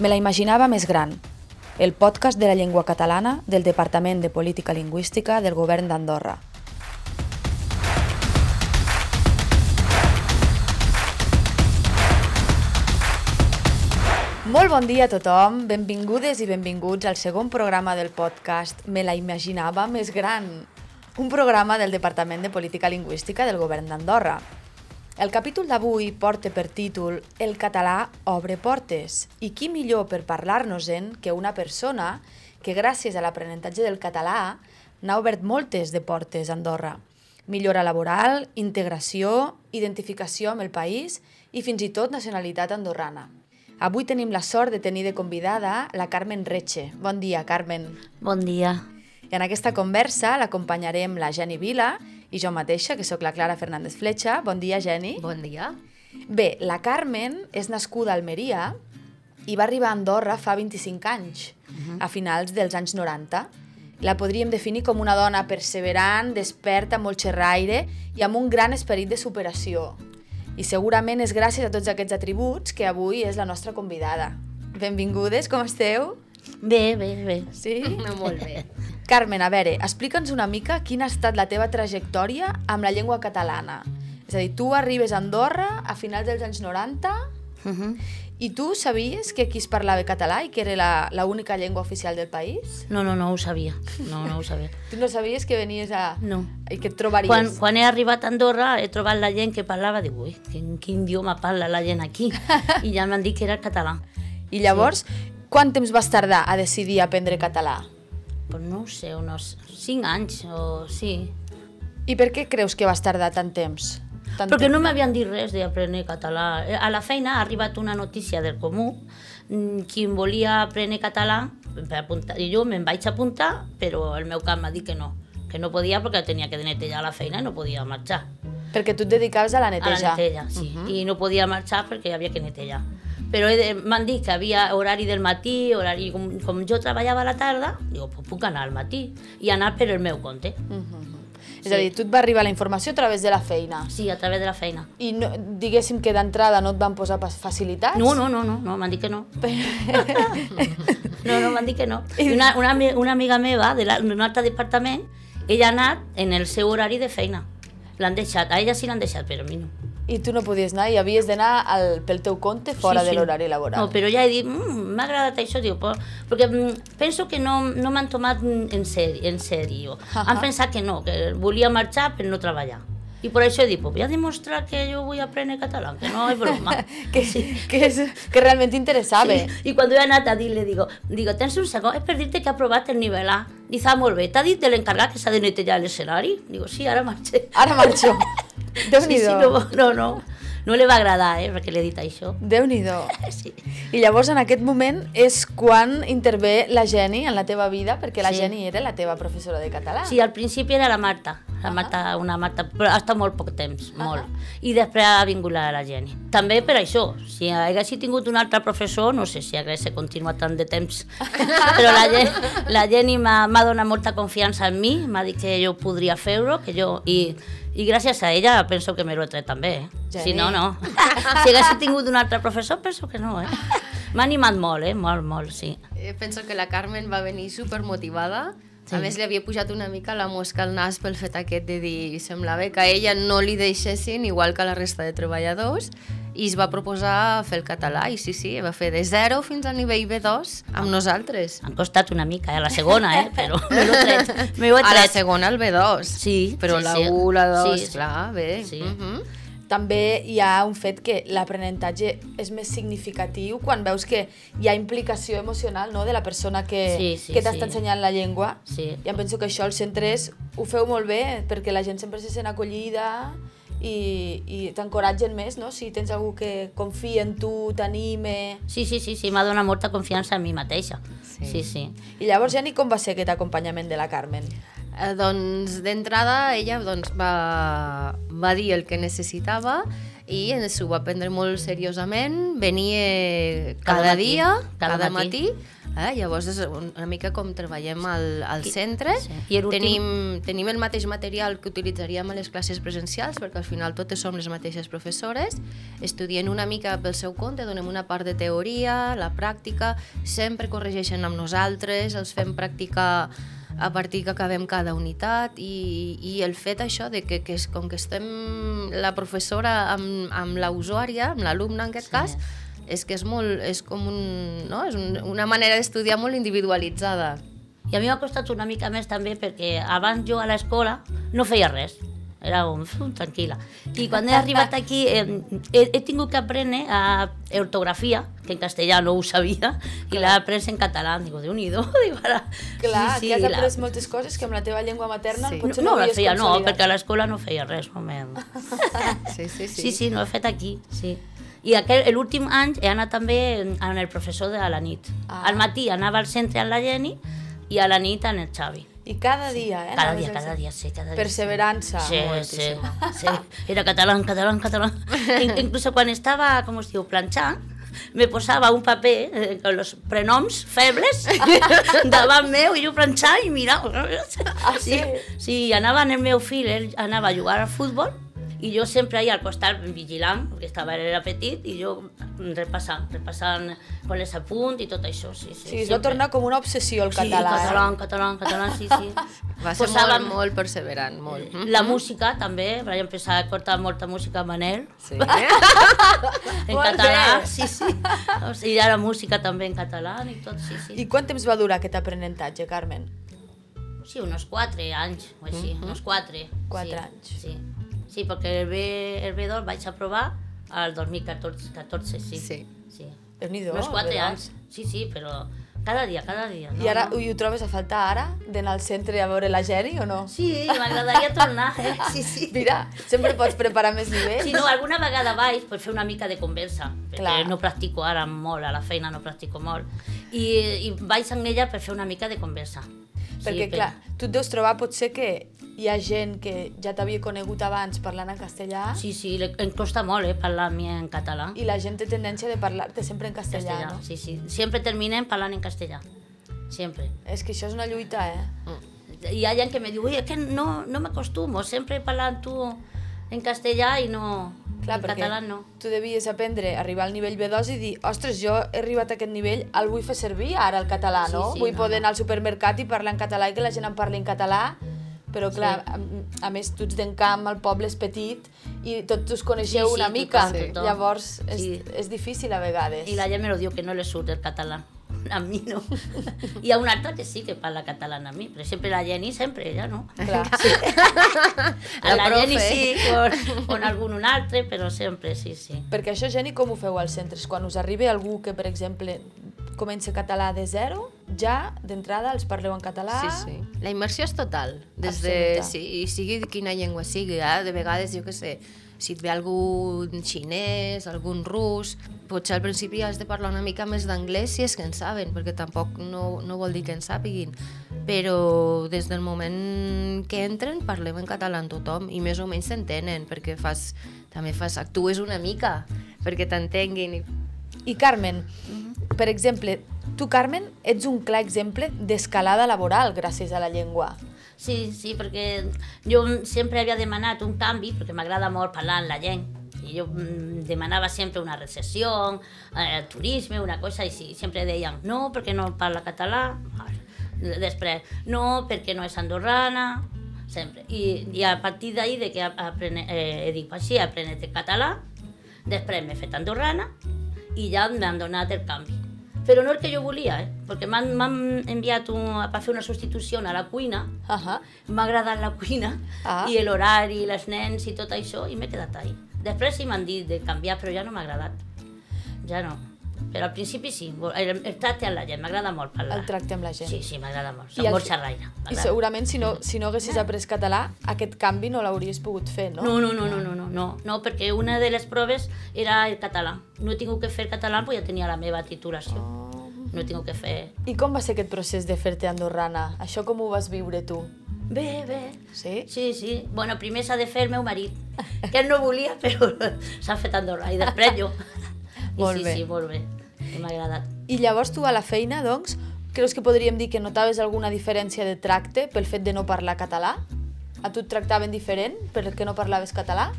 Me la imaginava més gran, el podcast de la llengua catalana del Departament de Política Lingüística del Govern d'Andorra. Molt bon dia a tothom, benvingudes i benvinguts al segon programa del podcast Me la imaginava més gran, un programa del Departament de Política Lingüística del Govern d'Andorra. El capítol d'avui porta per títol El català obre portes i qui millor per parlar-nos-en que una persona que gràcies a l'aprenentatge del català n'ha obert moltes de portes a Andorra. Millora laboral, integració, identificació amb el país i fins i tot nacionalitat andorrana. Avui tenim la sort de tenir de convidada la Carmen Reche. Bon dia, Carmen. Bon dia. I en aquesta conversa l'acompanyarem la Geni Vila i jo mateixa, que sóc la Clara Fernández Fletxa. Bon dia, Geni. Bon dia. Bé, la Carmen és nascuda a Almeria i va arribar a Andorra fa 25 anys, uh -huh. a finals dels anys 90. La podríem definir com una dona perseverant, desperta, molt xerraire i amb un gran esperit de superació. I segurament és gràcies a tots aquests atributs que avui és la nostra convidada. Benvingudes, com esteu? Bé, bé, bé. Sí? No, molt bé. Carmen, a veure, explica'ns una mica quina ha estat la teva trajectòria amb la llengua catalana. És a dir, tu arribes a Andorra a finals dels anys 90 Uh -huh. i tu sabies que aquí es parlava català i que era la, la única llengua oficial del país? No, no, no ho sabia. No, no ho sabia. Tu no sabies que venies a... No. i que et trobaries? Quan, quan he arribat a Andorra he trobat la gent que parlava, dic, ui, quin, quin idioma parla la gent aquí? I ja m'han dit que era català. I llavors, quant temps vas tardar a decidir aprendre català? Pues no ho sé, uns 5 anys o sí. I per què creus que vas tardar tant temps? Tant Perquè temps? no m'havien dit res d'aprendre català. A la feina ha arribat una notícia del Comú, mm, qui em volia aprendre català, apuntar, i jo me'n vaig apuntar, però el meu cap m'ha dit que no, que no podia perquè tenia que netejar la feina i no podia marxar. Perquè tu et dedicaves a la A neteja. la neteja, sí. Uh -huh. I no podia marxar perquè havia que netejar. Però m'han dit que havia horari del matí, horari... Com, com jo treballava a la tarda, digo, pues puc anar al matí i anar per el meu compte. És a dir, tu et va arribar la informació a través de la feina. Sí, a través de la feina. I no, diguéssim que d'entrada no et van posar facilitats? No, no, no, no, no m'han dit que no. no, no, m'han dit que no. I una, una, una amiga meva d'un altre departament, ella ha anat en el seu horari de feina. L'han deixat, a ella sí l'han deixat, però a mi no. I tu no podies anar i havies d'anar al- pel teu compte fora Sí, de sí. l'horari laboral. No, però ja he dit, mm, m'ha agradat això, diu, però, perquè mm, penso que no, no m'han tomat en sèrio. En sèrio. Ahà. Han pensat que no, que volia marxar per no treballar. I per això he dit, pues voy a demostrar que jo vull aprendre català, que no és broma. que, que, és, que realment t'interessava. Sí. I quan he anat a dir, le digo, digo, tens un segon, és per dir-te que ha aprovat el nivell A. Dice, ah, molt bé, t'ha dit de l'encarregat que s'ha de netejar l'escenari? Digo, sí, ara marxé. Ara marxo. déu nhi Sí, sí, no, no, no, no li va agradar, eh, perquè l'he dit això. déu nhi Sí. I llavors en aquest moment és quan intervé la Geni en la teva vida, perquè la Sí. Geni era la teva professora de català. Sí, al principi era la Marta, la Marta, una Marta, però ha estat molt poc temps, molt. I després ha vingut la, la Jenny. També per això, si haguessi tingut un altre professor, no sé si hagués continuat tant de temps. però la, Jenny, la Jenny m'ha m'ha donat molta confiança en mi, m'ha dit que jo podria fer-ho, que jo... I, i gràcies a ella penso que me l'ho he tret també, eh? Si no, no. si haguessi tingut un altre professor, penso que no, eh? M'ha animat molt, eh? Molt, molt, sí. Eh, Penso que la Carmen va venir supermotivada. Sí. A més, li havia pujat una mica la mosca al nas pel fet aquest de dir semblava que a ella no li deixessin igual que a la resta de treballadors i es va proposar fer el català i sí, sí, va fer de 0 fins al nivell B2 amb nosaltres. M'ha costat una mica, eh? La segona, eh? Però me l'ho he tret. Me he A la tret. segona el B2. Sí, Però sí, la sí. 1, la 2, Sí, sí. clar, bé. Sí. Mhm. També hi ha un fet que l'aprenentatge és més significatiu quan veus que hi ha implicació emocional no, de la persona que, Sí, sí, que t'està sí. ensenyant la llengua. Sí. I em penso que això als centres ho feu molt bé, perquè la gent sempre se sent acollida i, i t'encoratgen més, no? Si tens algú que confia en tu, t'anime... Sí, sí, sí, sí m'ha donat molta confiança en mi mateixa. Sí. Sí, sí. I llavors, Jenny, com va ser aquest acompanyament de la Carmen? Eh, doncs d'entrada ella doncs, va, va dir el que necessitava i s'ho va prendre molt seriosament, venia cada, Cada matí, dia, cada cada, matí. matí. Eh? Llavors és una mica com treballem al, al centre, sí. I tenim, tenim el mateix material que utilitzaríem a les classes presencials, perquè al final totes som les mateixes professores, estudien una mica pel seu compte, donem una part de teoria, la pràctica, sempre corregeixen amb nosaltres, els fem practicar a partir que acabem cada unitat i, i el fet això de que, que és, com que estem la professora amb, amb la usuària, amb l'alumne en aquest Sí. cas, és que és molt, és com un, no? és un, una manera d'estudiar molt individualitzada. I a mi m'ha costat una mica més també perquè abans jo a l'escola no feia res. Era un, "Uf, tranquil·la. I quan he arribat aquí eh, he, he tingut que aprendre a ortografia, que en castellà no ho sabia, i l'he après en català. Digo, déu-n'hi-do. Digo, ara... Clar, sí, sí, que has la- après moltes coses que amb la teva llengua materna Sí. potser No, no, no la feia, no, perquè a l'escola no feia res. No me... Sí, sí, Sí, sí, no he fet aquí, sí. I aquell- l'últim any he anat també amb el professor de la nit. Ah. Al matí anava al centre amb la Jenny i a la nit amb el Xavi. I cada dia, eh? Cada dia, cada dia, sí, cada dia. Perseverança. Sí, sí, sí. Era català, català, català. In- Incluso quan estava, com es diu, planxant, me posava un paper eh, con los prenoms febles davant meu i jo planxava i mirava. Ah, sí? Sí, i anava en el meu fill, ell anava a jugar al futbol i jo sempre ahí al costat vigilant, perquè estava, era petit, i jo repassant, repassant con les apunt i tot això, sí, sí. Sí, es va tornar com una obsessió el Sí, català. català, eh? català, català, sí, sí. Va ser Posàvem- molt, molt perseverant, molt. La música també, vaig empezar a cortar molta música a Manel, Sí. en Molt català, bé. sí, sí. O sigui, ara música també en català i tot, sí, sí. I quant temps va durar aquest aprenentatge, Carmen? Sí, unos quatre anys, o així, uns quatre. Quatre sí, anys. Sí, sí perquè el, B, el B2 vaig aprovar al 2014, 14, sí. Sí. sí. Déu-n'hi-do, Uns quatre veuràs. anys, sí, sí, però cada dia, cada dia. No, I ara no. ho trobes a faltar ara, d'anar al centre a veure la Geri o no? Sí, m'agradaria tornar, eh? Sí, sí. Mira, sempre pots preparar més nivells. Si no, alguna vegada vaig per fer una mica de conversa, perquè Clar. no practico ara molt, a la feina no practico molt, i, i vaig amb ella per fer una mica de conversa. Perquè, per- clar, tu et deus trobar potser que hi ha gent que ja t'havia conegut abans parlant en castellà Sí, sí, em costa molt eh, parlar a mi en català. i la gent té tendència de parlar-te sempre en castellà, castellà, no? sí, sí. Sempre terminem parlant en castellà. Sempre. És que això és una lluita, eh? Hi ha gent que me diu, ui, és que no, no m'acostumo, sempre parlant tu en castellà i no... Clar, en català no. tu devies aprendre, arribar al nivell B2 i dir, ostres, jo he arribat a aquest nivell, el vull fer servir ara el català, Sí, no? sí, vull no, poder no. anar al supermercat i parlar en català i que la gent em parli en català, però clar, a, a més tu ets d'en camp, el poble és petit i tots us coneixeu Sí, sí, una mica, tothom. llavors és, Sí. és difícil a vegades. I la gent me lo diu que no le surt el català. A mi no. Hi ha una altra que sí que parla català a mi, per exemple la Jenny sempre, ella no. Clar. A la, La Jenny sí, con, con algun un altre, però sempre sí, sí. Perquè això, Geni, com ho feu als centres? Quan us arriba algú que, per exemple, comença català de zero, ja d'entrada els parleu en català? Sí, sí. La immersió és total. Des de, Absoluta. sí, i sigui de quina llengua sigui, eh? de vegades, jo què sé, si et ve algun xinès, algun rus, potser al principi has de parlar una mica més d'anglès si és que en saben, perquè tampoc no, no vol dir que en sàpiguin. Però des del moment que entren parlem en català amb tothom i més o menys s'entenen, perquè fas, també fas, actues una mica perquè t'entenguin. I... I Carmen, per exemple, tu, Carmen, ets un clar exemple d'escalada laboral gràcies a la llengua. Sí, sí, perquè jo sempre havia demanat un canvi, perquè m'agrada molt parlar amb la gent, i jo mm, demanava sempre una recessió, eh, turisme, una cosa, i sempre deien, no, perquè no parla català, després, no, perquè no és andorrana, sempre. I, i a partir d'ahir de que aprene, eh, dit així, aprenet el català, després m'he fet andorrana, i ja m'han donat el canvi. Però no el que jo volia, eh? perquè m'han enviat un, per fer una substitució a la cuina, Uh -huh. m'ha agradat la cuina Ah. i l'horari, les nens i tot això i m'he quedat ahí. Després sí m'han dit de canviar però ja no m'ha agradat. Ja no. Però al principi sí, el, el tracte amb la gent, m'agrada molt parlar. El tracte amb la gent. Sí, sí, m'agrada molt. Soc molt xerraire. I segurament si no, si no haguessis après català, aquest canvi no l'hauries pogut fer, no? No, no, no, no, no, no, no, no, perquè una de les proves era el català. No he tingut que fer català perquè ja tenia la meva titulació. Oh. No he tingut que fer... I com va ser aquest procés de fer-te andorrana? Això com ho vas viure tu? Bé, bé. Sí? Sí, sí. Bueno, primer s'ha de fer el meu marit, que ell no volia, però s'ha fet Andorra, i després jo. Molt sí, bé. sí, molt bé. M'ha agradat. I llavors tu a la feina, doncs, creus que podríem dir que notaves alguna diferència de tracte pel fet de no parlar català? A tu et tractaven diferent perquè no parlaves català?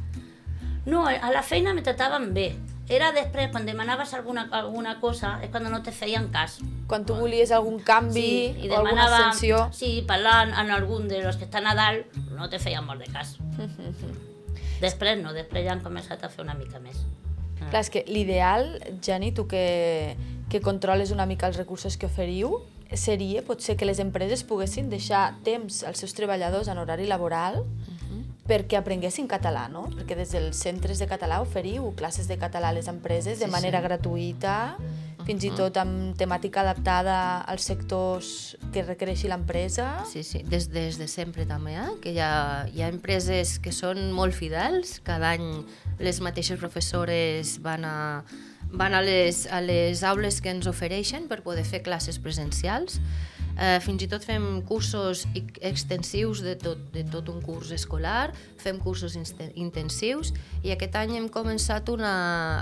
No, a la feina me trataven bé. Era després, quan demanaves alguna, alguna cosa, és quan no te feien cas. Quan tu volies algun canvi Sí, i o alguna ascensió... sí, parlant amb algun de los que estan a dalt, no te feien molt de cas. després no, després ja han començat a fer una mica més. Clar, és que l'ideal, Jani, tu que, que controles una mica els recursos que oferiu, seria potser que les empreses poguessin deixar temps als seus treballadors en horari laboral perquè aprenguessin català, no? Perquè des dels centres de català oferiu classes de català a les empreses de Sí, manera sí. gratuïta, fins i tot amb temàtica adaptada als sectors que requereixi l'empresa. Sí, sí, des, des de sempre també, eh? que hi ha, hi ha empreses que són molt fidels, cada any les mateixes professores van a, van a les, a les aules que ens ofereixen per poder fer classes presencials. Eh, fins i tot fem cursos extensius de tot, de tot un curs escolar, fem cursos intensius i aquest any hem començat una,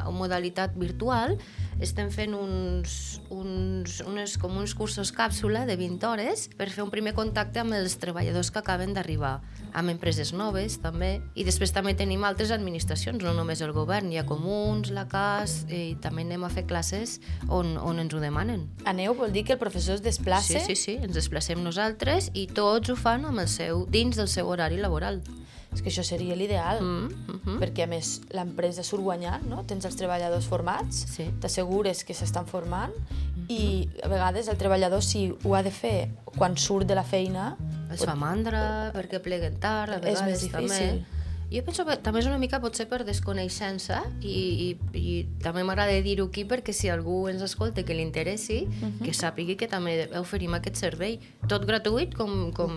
una modalitat virtual estem fent uns, uns, unes, com uns cursos càpsula de 20 hores per fer un primer contacte amb els treballadors que acaben d'arribar, amb empreses noves també, i després també tenim altres administracions, no només el govern, hi ha comuns, la CAS, i també anem a fer classes on, on ens ho demanen. Aneu vol dir que el professor es desplaça? Sí, sí, sí, ens desplacem nosaltres i tots ho fan amb el seu, dins del seu horari laboral. És que això seria l'ideal. Mm, mm -hmm. perquè a més l'empresa surt guanyant, no? tens els treballadors formats, Sí. t'assegures que s'estan formant i a vegades el treballador si ho ha de fer quan surt de la feina Es fa mandra perquè pleguen tard, a És vegades més difícil. també. Jo penso que també és una mica potser per desconeixença i, i, i també m'agrada dir-ho aquí perquè si algú ens escolta que li interessi, que sàpigui que també oferim aquest servei, tot gratuït, com, com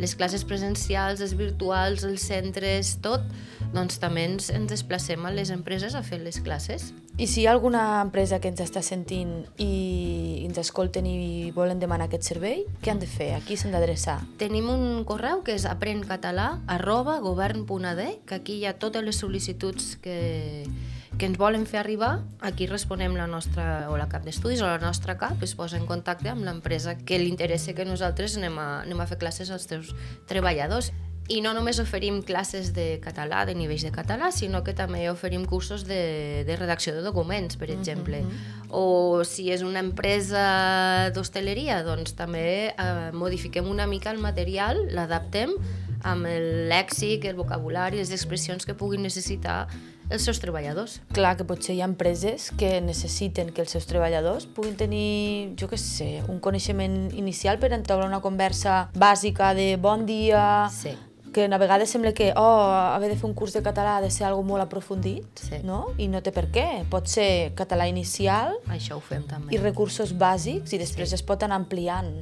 les classes presencials, les virtuals, els centres, tot, doncs també ens, ens desplacem a les empreses a fer les classes. I si hi ha alguna empresa que ens està sentint i ens escolten i volen demanar aquest servei, què han de fer? A qui s'han d'adreçar? Tenim un correu que és aprencatalà arroba govern.ad, que aquí hi ha totes les sol·licituds que, que ens volen fer arribar. Aquí responem la nostra, o la cap d'estudis o la nostra cap, es posa en contacte amb l'empresa que li interessa que nosaltres anem a, anem a fer classes als teus treballadors. I no només oferim classes de català, de nivells de català, sinó que també oferim cursos de, de redacció de documents, per exemple. O si és una empresa d'hostaleria, doncs també eh, modifiquem una mica el material, l'adaptem amb el lèxic, el vocabulari, les expressions que puguin necessitar els seus treballadors. Clar que potser hi ha empreses que necessiten que els seus treballadors puguin tenir, jo què sé, un coneixement inicial per entablar una conversa bàsica de bon dia, Sí. Que a vegades sembla que oh, haver de fer un curs de català ha de ser algo molt aprofundit, Sí. no? I no té per què. Pot ser català inicial Això ho fem també. i recursos bàsics i després sí. es pot anar ampliant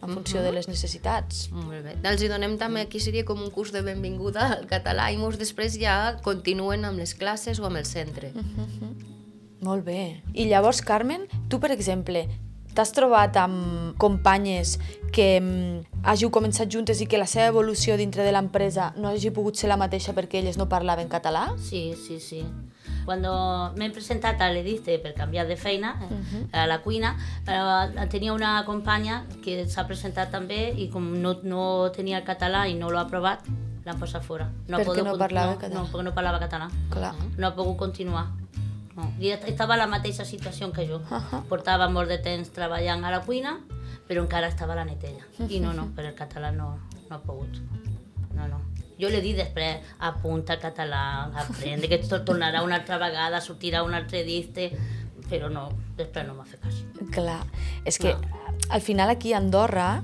en funció de les necessitats. Molt bé. Els hi donem també, aquí seria com un curs de benvinguda al català i molts després ja continuen amb les classes o amb el centre. Molt bé. I llavors, Carmen, tu, per exemple, t'has trobat amb companyes que mm, hàgiu començat juntes i que la seva evolució dintre de l'empresa no hagi pogut ser la mateixa perquè elles no parlaven català? Sí, sí, sí. Cuando me he presentat a l'Edice per canviar de feina, eh, a la cuina, tenia una companya que s'ha presentat també i com no, no tenia el català i no l'ha aprovat, l'han posat fora. Per què pogut- no parlava no, català? No, perquè no parlava català. Clar. No ha pogut continuar. No. I estava en la mateixa situació que jo. Ahà. Portava molt de temps treballant a la cuina, però encara estava a la netella. I no, no, per el català no, no ha pogut. No, no. Jo li dit després, apunta el català, aprende, que tot tornarà una altra vegada, sortirà un altre dicte, però no, després no m'ha fet cas. Clar. És que No. al final aquí a Andorra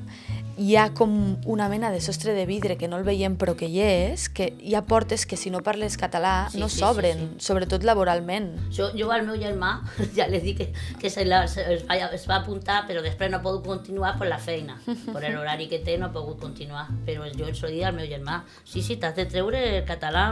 hi ha com una mena de sostre de vidre que no el veiem però que hi és, que hi ha portes que si no parles català Sí, no sí, sí, s'obren, sí. sobretot laboralment. Jo, jo al meu germà ja li dic que, que se la, se, es, va, es va apuntar, però després no ha pogut continuar per la feina. Per l'horari que té no ha pogut continuar. Però jo els ho dic al meu germà, sí, sí, t'has de treure el català,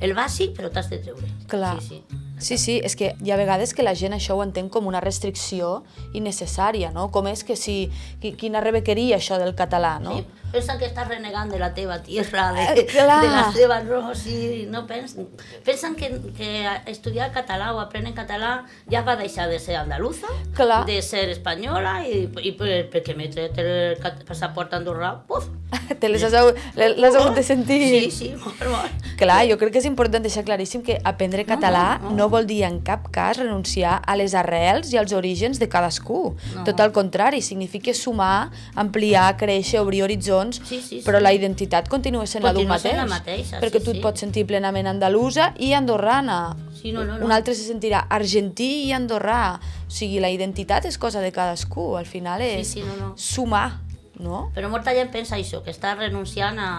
el bàsic, però t'has de treure. Clar. Sí, sí. Sí, sí, és que hi ha vegades que la gent això ho entén com una restricció innecessària, no? Com és que si... qui- Quina rebequeria això del català, no? Sí, pensen que estàs renegant de la teva tierra, de, Eh, clar. de les teves no, sí, no pensen, pensen que, que estudiar català o aprendre català ja va deixar de ser andaluza, Clar. de ser espanyola i, i per, perquè m'he tret el passaport andorrà, puf, Te les has, les has hagut de sentir. sí, sí, molt, molt. Clar, jo crec que és important deixar claríssim que aprendre català no, no, no. no vol dir en cap cas renunciar a les arrels i als orígens de cadascú. No. Tot al contrari, significa sumar, ampliar, créixer, obrir horitzons, Sí, sí, però sí. la identitat continua sent la d'un Continua mateix. la mateixa, perquè sí, tu et sí. pots sentir plenament andalusa i andorrana. Sí, no, no, no. Un altre se sentirà argentí i andorrà. O sigui, la identitat és cosa de cadascú. Al final és sí, no, no. sumar, no? Però molta gent pensa això, que estàs renunciant a...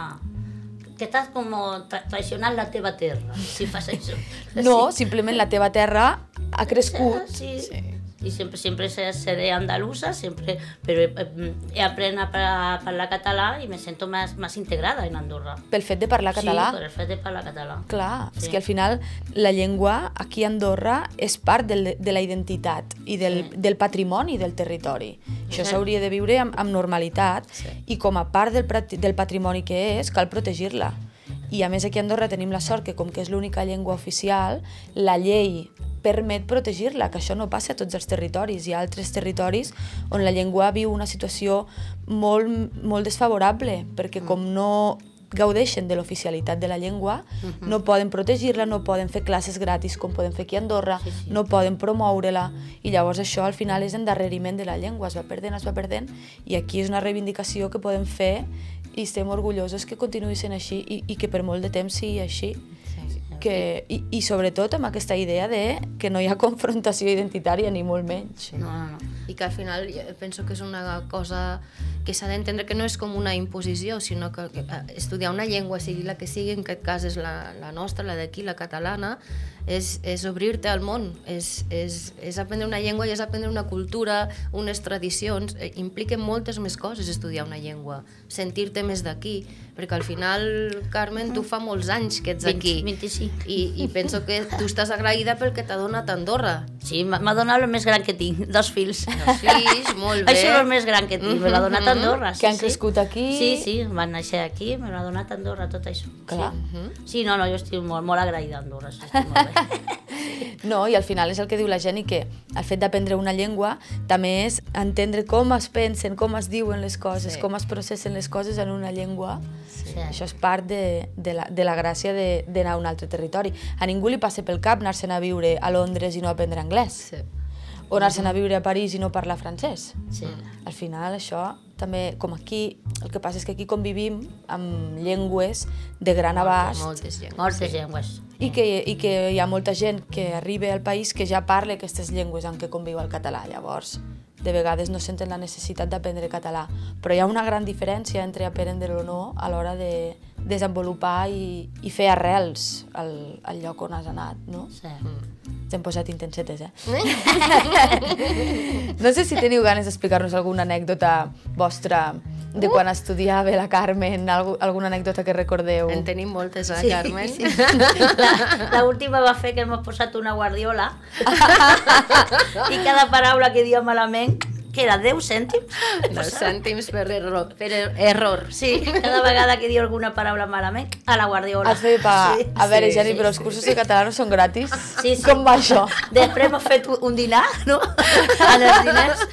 que estàs com tra traicionant la teva terra, si fas això. No, simplement la teva terra ha crescut Sí. sí. I sempre, sempre se- seré andalusa, sempre, però eh, he après a pa- a parlar català i me sento més, més integrada en Andorra. pel fet de parlar català. Sí, per el fet de parlar català. Clar, sí. és que al final la llengua aquí a Andorra és part del, de la identitat i del, Sí. del patrimoni del territori. Això Sí. s'hauria de viure amb, amb normalitat Sí. i com a part del, del patrimoni que és, cal protegir-la. I a més aquí a Andorra tenim la sort que com que és l'única llengua oficial, la llei permet protegir-la, que això no passa a tots els territoris. Hi ha altres territoris on la llengua viu una situació molt, molt desfavorable, perquè com no gaudeixen de l'oficialitat de la llengua, no poden protegir-la, no poden fer classes gratis com podem fer aquí a Andorra, Sí, sí. no poden promoure-la, i llavors això al final és endarreriment de la llengua, es va perdent, es va perdent, i aquí és una reivindicació que podem fer i estem orgullosos que continuï sent així i, i que per molt de temps sigui així. Que, i, I sobretot amb aquesta idea de que no hi ha confrontació identitària ni molt menys. No, no, no. I que al final penso que és una cosa que s'ha d'entendre que no és com una imposició, sinó que, que eh, estudiar una llengua, sigui la que sigui, en aquest cas és la, la nostra, la d'aquí, la catalana, és, és obrir-te al món, és, és, és aprendre una llengua i és aprendre una cultura, unes tradicions, eh, implica moltes més coses estudiar una llengua, sentir-te més d'aquí, perquè al final, Carmen, tu fa molts anys que ets 20, aquí. 25. I, I penso que tu estàs agraïda pel que t'ha donat Andorra. Sí, m'ha donat el més gran que tinc, dos fills. Els fills, molt bé. Això és el més gran que tinc, me l'ha donat Andorra. Sí, Que han sí. crescut aquí. Sí, sí, van néixer aquí, me l'ha donat Andorra, tot això. Clar. Sí. sí, no, no, jo estic molt, molt agraïda a Andorra, sí, estic molt bé. No, i al final és el que diu la gent i que el fet d'aprendre una llengua també és entendre com es pensen, com es diuen les coses, Sí. com es processen les coses en una llengua. Sí. Això és part de, de, la, de la gràcia de- d'anar a un altre territori. A ningú li passa pel cap anar-se'n a viure a Londres i no aprendre anglès. Sí. O anar-se'n a viure a París i no parlar francès. Sí. Al final això també, com aquí, el que passa és que aquí convivim amb llengües de gran abast Moltes llengües. Moltes llengües. i que, i que hi ha molta gent que arriba al país que ja parla aquestes llengües en què conviu el català. Llavors, de vegades no senten la necessitat d'aprendre català. Però hi ha una gran diferència entre aprendre-lo o no a l'hora de desenvolupar i, i fer arrels al, al lloc on has anat, no? Sí. Ens hem posat intensetes, eh? no sé si teniu ganes d'explicar-nos alguna anècdota vostra de quan estudiava la Carmen, alguna anècdota que recordeu. En tenim moltes, eh, Sí, Carmen? sí. La, la última va fer que hem posat una guardiola i cada paraula que dia malament, que era 10 cèntims, Dos cèntims per error. Per er- error. sí, cada vegada que diu alguna paraula malament, a la guardiola. Has fet pagar. Sí, a veure, sí, Geni, sí, però els cursos de català no són gratis. Sí, sí. Com va això? Després hem fet un dinar, no? En els diners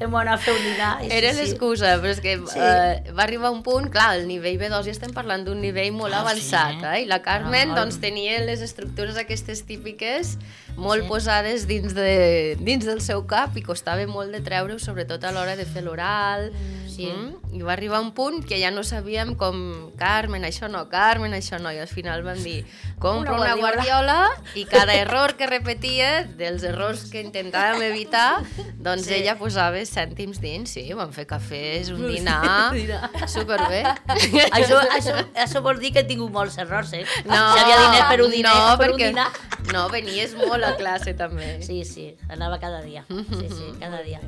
hem anat a fer un dinar. i Era sí. l'excusa, però és que Sí. eh, va arribar un punt, clar, el nivell B2 ja estem parlant d'un nivell molt Ah, avançat, sí. eh? I la Carmen, Ah, doncs, tenia les estructures aquestes típiques molt Sí. posades dins, de, dins del seu cap i costava molt de treure sobretot a l'hora de fer l'oral. Sí. Mm? I va arribar un punt que ja no sabíem com, Carmen, això no, Carmen, això no, i al final vam dir, compra Una una, guardiola. i cada error que repetia, dels errors que intentàvem evitar, doncs Sí. ella posava cèntims dins, sí, vam fer cafès, un dinar, superbé. Això, això, això vol dir que he tingut molts errors, eh? No, si havia diners per un dinar, no, per un perquè, dinar. no, venies molt a classe també. Sí, sí, anava cada dia. Sí, sí, cada dia.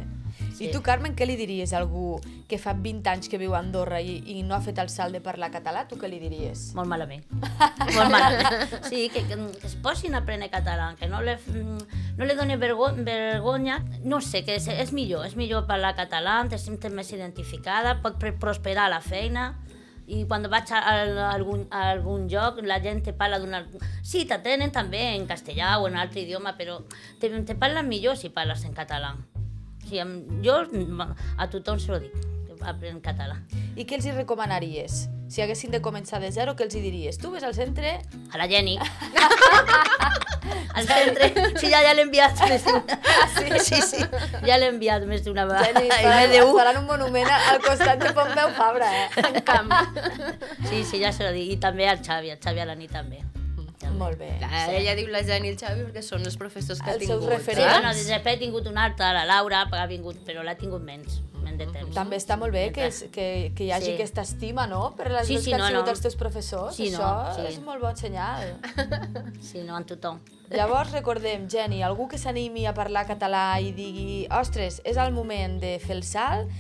I tu, Carmen, què li diries a algú que fa 20 anys que viu a Andorra i, i no ha fet el salt de parlar català? Tu què li diries? Molt malament. Molt malament. Sí, que, que, que es posin a aprendre català, que no le, mm, no le doni vergo, vergonya. No sé, que és, és millor, és millor parlar català, te sents més identificada, pot pr- prosperar a la feina, i quan vaig a, a, a, algun, a algun lloc la gent te parla d'una... Sí, t'atenen també en castellà o en altre idioma, però te, te parlen millor si parles en català. Sí, em- jo a tothom se lo dic, aprèn català. I què els hi recomanaries? Si haguessin de començar de zero, què els hi diries? Tu ves al centre... A la Jenny. Al centre. Sí, ja, ja l'he enviat més d'una. Sí, sí, sí. Ja l'he enviat més d'una vegada. Jenny, I faran, un. faran un monument al costat de Pompeu Fabra, eh? En camp. Sí, sí, ja se lo dic. I també al Xavi, al Xavi a la nit també. Molt bé. Clar, ella diu la Jani i el Xavi perquè són els professors que Els ha seus tingut. Sí, referents. bueno, després he tingut una altra, la Laura, ha vingut, però l'ha tingut menys, menys de temps. També està molt bé que, és, que, que hi hagi Sí. aquesta estima, no?, per les Sí, sí, que han no, sigut no. els teus professors. Sí, no, Això sí. és molt bon senyal. Sí, no, en tothom. Llavors, recordem, Jenny, algú que s'animi a parlar català i digui ostres, és el moment de fer el salt,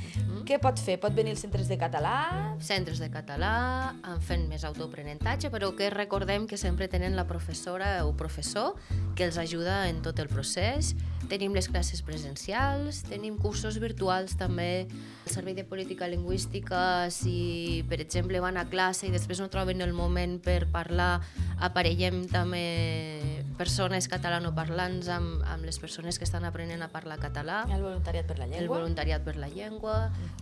què pot fer? Pot venir als centres de català? centres de català, en fent més autoaprenentatge, però que recordem que sempre tenen la professora o professor que els ajuda en tot el procés. Tenim les classes presencials, tenim cursos virtuals també. El Servei de Política Lingüística, si per exemple van a classe i després no troben el moment per parlar, aparellem també persones catalanoparlants amb, amb les persones que estan aprenent a parlar català El voluntariat per la el llengua? voluntariat per la llengua,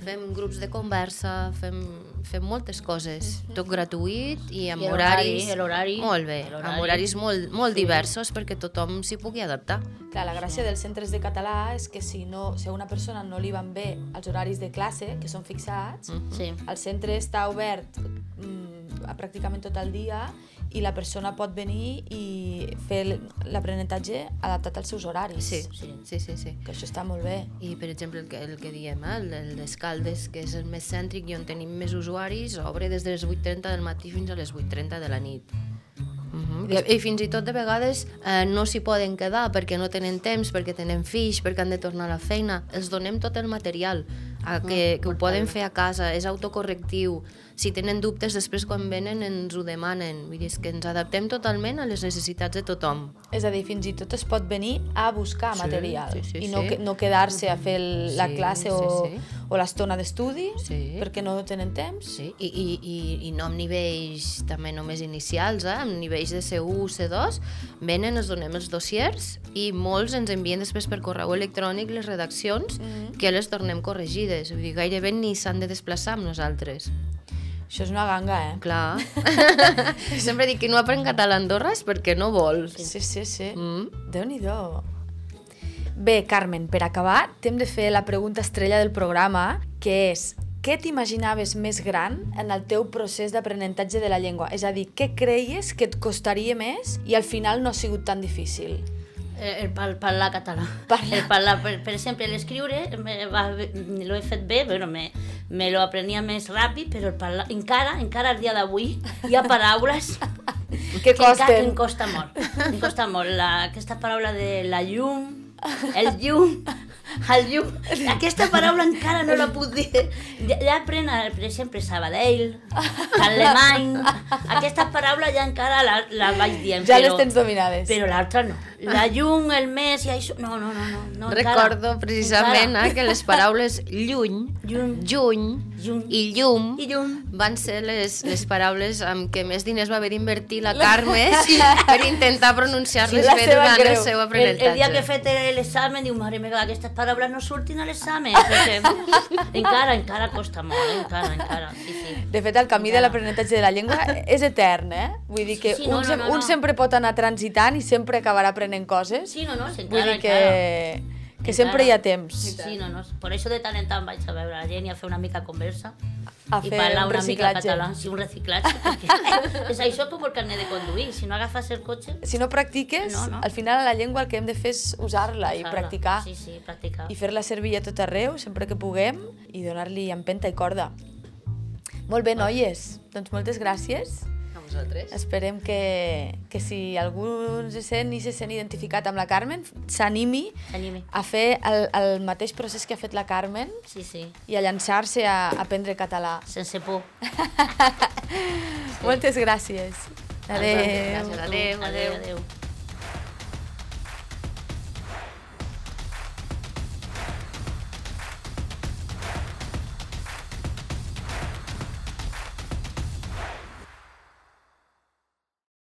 fem grups de conversa, fem, fem moltes coses, tot gratuït i amb I horaris... l'horari, Molt bé, amb horaris molt, molt diversos perquè tothom s'hi pugui adaptar. Clar, la gràcia dels centres de català és que si, no, si a una persona no li van bé els horaris de classe, que són fixats, Mm. Sí. el centre està obert mm, a pràcticament tot el dia i la persona pot venir i fer l'aprenentatge adaptat als seus horaris. Sí, Sí. sí, sí, sí. Que això està molt bé. I, per exemple, el que, el que diem, eh, el, el d'Escaldes, que és el més cèntric i on tenim més usuaris, obre des de les 8.30 del matí fins a les 8.30 de la nit. Uh -huh. I, I fins i tot de vegades eh, no s'hi poden quedar perquè no tenen temps, perquè tenen fills, perquè han de tornar a la feina. Els donem tot el material, a que, que ho poden fer a casa, és autocorrectiu. Si tenen dubtes, després quan venen ens ho demanen. Vull dir, és que ens adaptem totalment a les necessitats de tothom. És a dir, fins i tot es pot venir a buscar Sí, material sí, sí, i no, sí. no quedar-se a fer la Sí, classe sí, o, sí. O l'estona d'estudi Sí. perquè no tenen temps. Sí, i, i, i, i no amb nivells també només inicials, eh? amb nivells de C1, C2, venen, ens donem els dossiers i molts ens envien després per correu electrònic les redaccions Mhm. que les tornem corregides. Vull dir, gairebé ni s'han de desplaçar amb nosaltres. Això és una ganga, eh? Clar. Sempre dic que no aprèn català a Andorra és perquè no vol. Sí, sí, sí. Mm. Déu-n'hi-do. Bé, Carmen, per acabar, t'hem de fer la pregunta estrella del programa, que és què t'imaginaves més gran en el teu procés d'aprenentatge de la llengua? És a dir, què creies que et costaria més i al final no ha sigut tan difícil? El, el par- parlar català. Parlar. El parlar, per, per exemple, l'escriure me va bé- l'ho he fet bé, bueno, me, me lo aprenia més ràpid, però el parlar, encara, encara al dia d'avui, hi ha paraules que que costen? em costa molt. Em costa molt. La, aquesta paraula de la llum, el llum, el llum. Aquesta paraula encara no la puc dir. Ja, ja apren, eh, per exemple, Sabadell, Alemany. Aquesta paraula ja encara la, la vaig dient. Ja però, les tens dominades. Però l'altra no. La llum, el mes i això... No, no, no. no, no Recordo encara, precisament encara. eh, que les paraules lluny, Lluny. juny Llum. i llum I llum. van ser les, les paraules amb què més diners va haver d'invertir la Carme sí. per intentar pronunciar-les Sí, bé durant creu. el seu El, aprenentatge. el dia que he fet l'examen, diu, mare meva, aquestes paraules no surtin a l'examen. Encara, encara costa molt, eh? encara, encara. Sí, sí. De fet, el camí de l'aprenentatge de la llengua és etern, eh? Vull dir que Sí, sí, no, un, no, no, un no. sempre pot anar transitant i sempre acabarà aprenent coses. Sí, no, no, sí, Vull encara, dir que, que sempre hi ha temps Sí, no, no. Per això de tant en tant vaig a veure la gent i a fer una mica conversa. a I fer parlar un una mica català. Sí, un reciclatge. Perquè és això com el carnet de conduir. Si no agafes el cotxe... Si no practiques, No, no. al final la llengua el que hem de fer és usar-la i usar-la. practicar. Sí, sí, practicar. I fer-la servir a tot arreu, sempre que puguem, i donar-li empenta i corda. Molt bé, noies. Doncs moltes gràcies. A vosaltres. Esperem que, que si algú se sent i se sent identificat amb la Carmen, s'animi a fer el, el mateix procés que ha fet la Carmen Sí, sí, i a llançar-se a a aprendre català. sense por. Moltes gràcies. Adéu. Gràcies, adéu, adéu. adéu. adéu.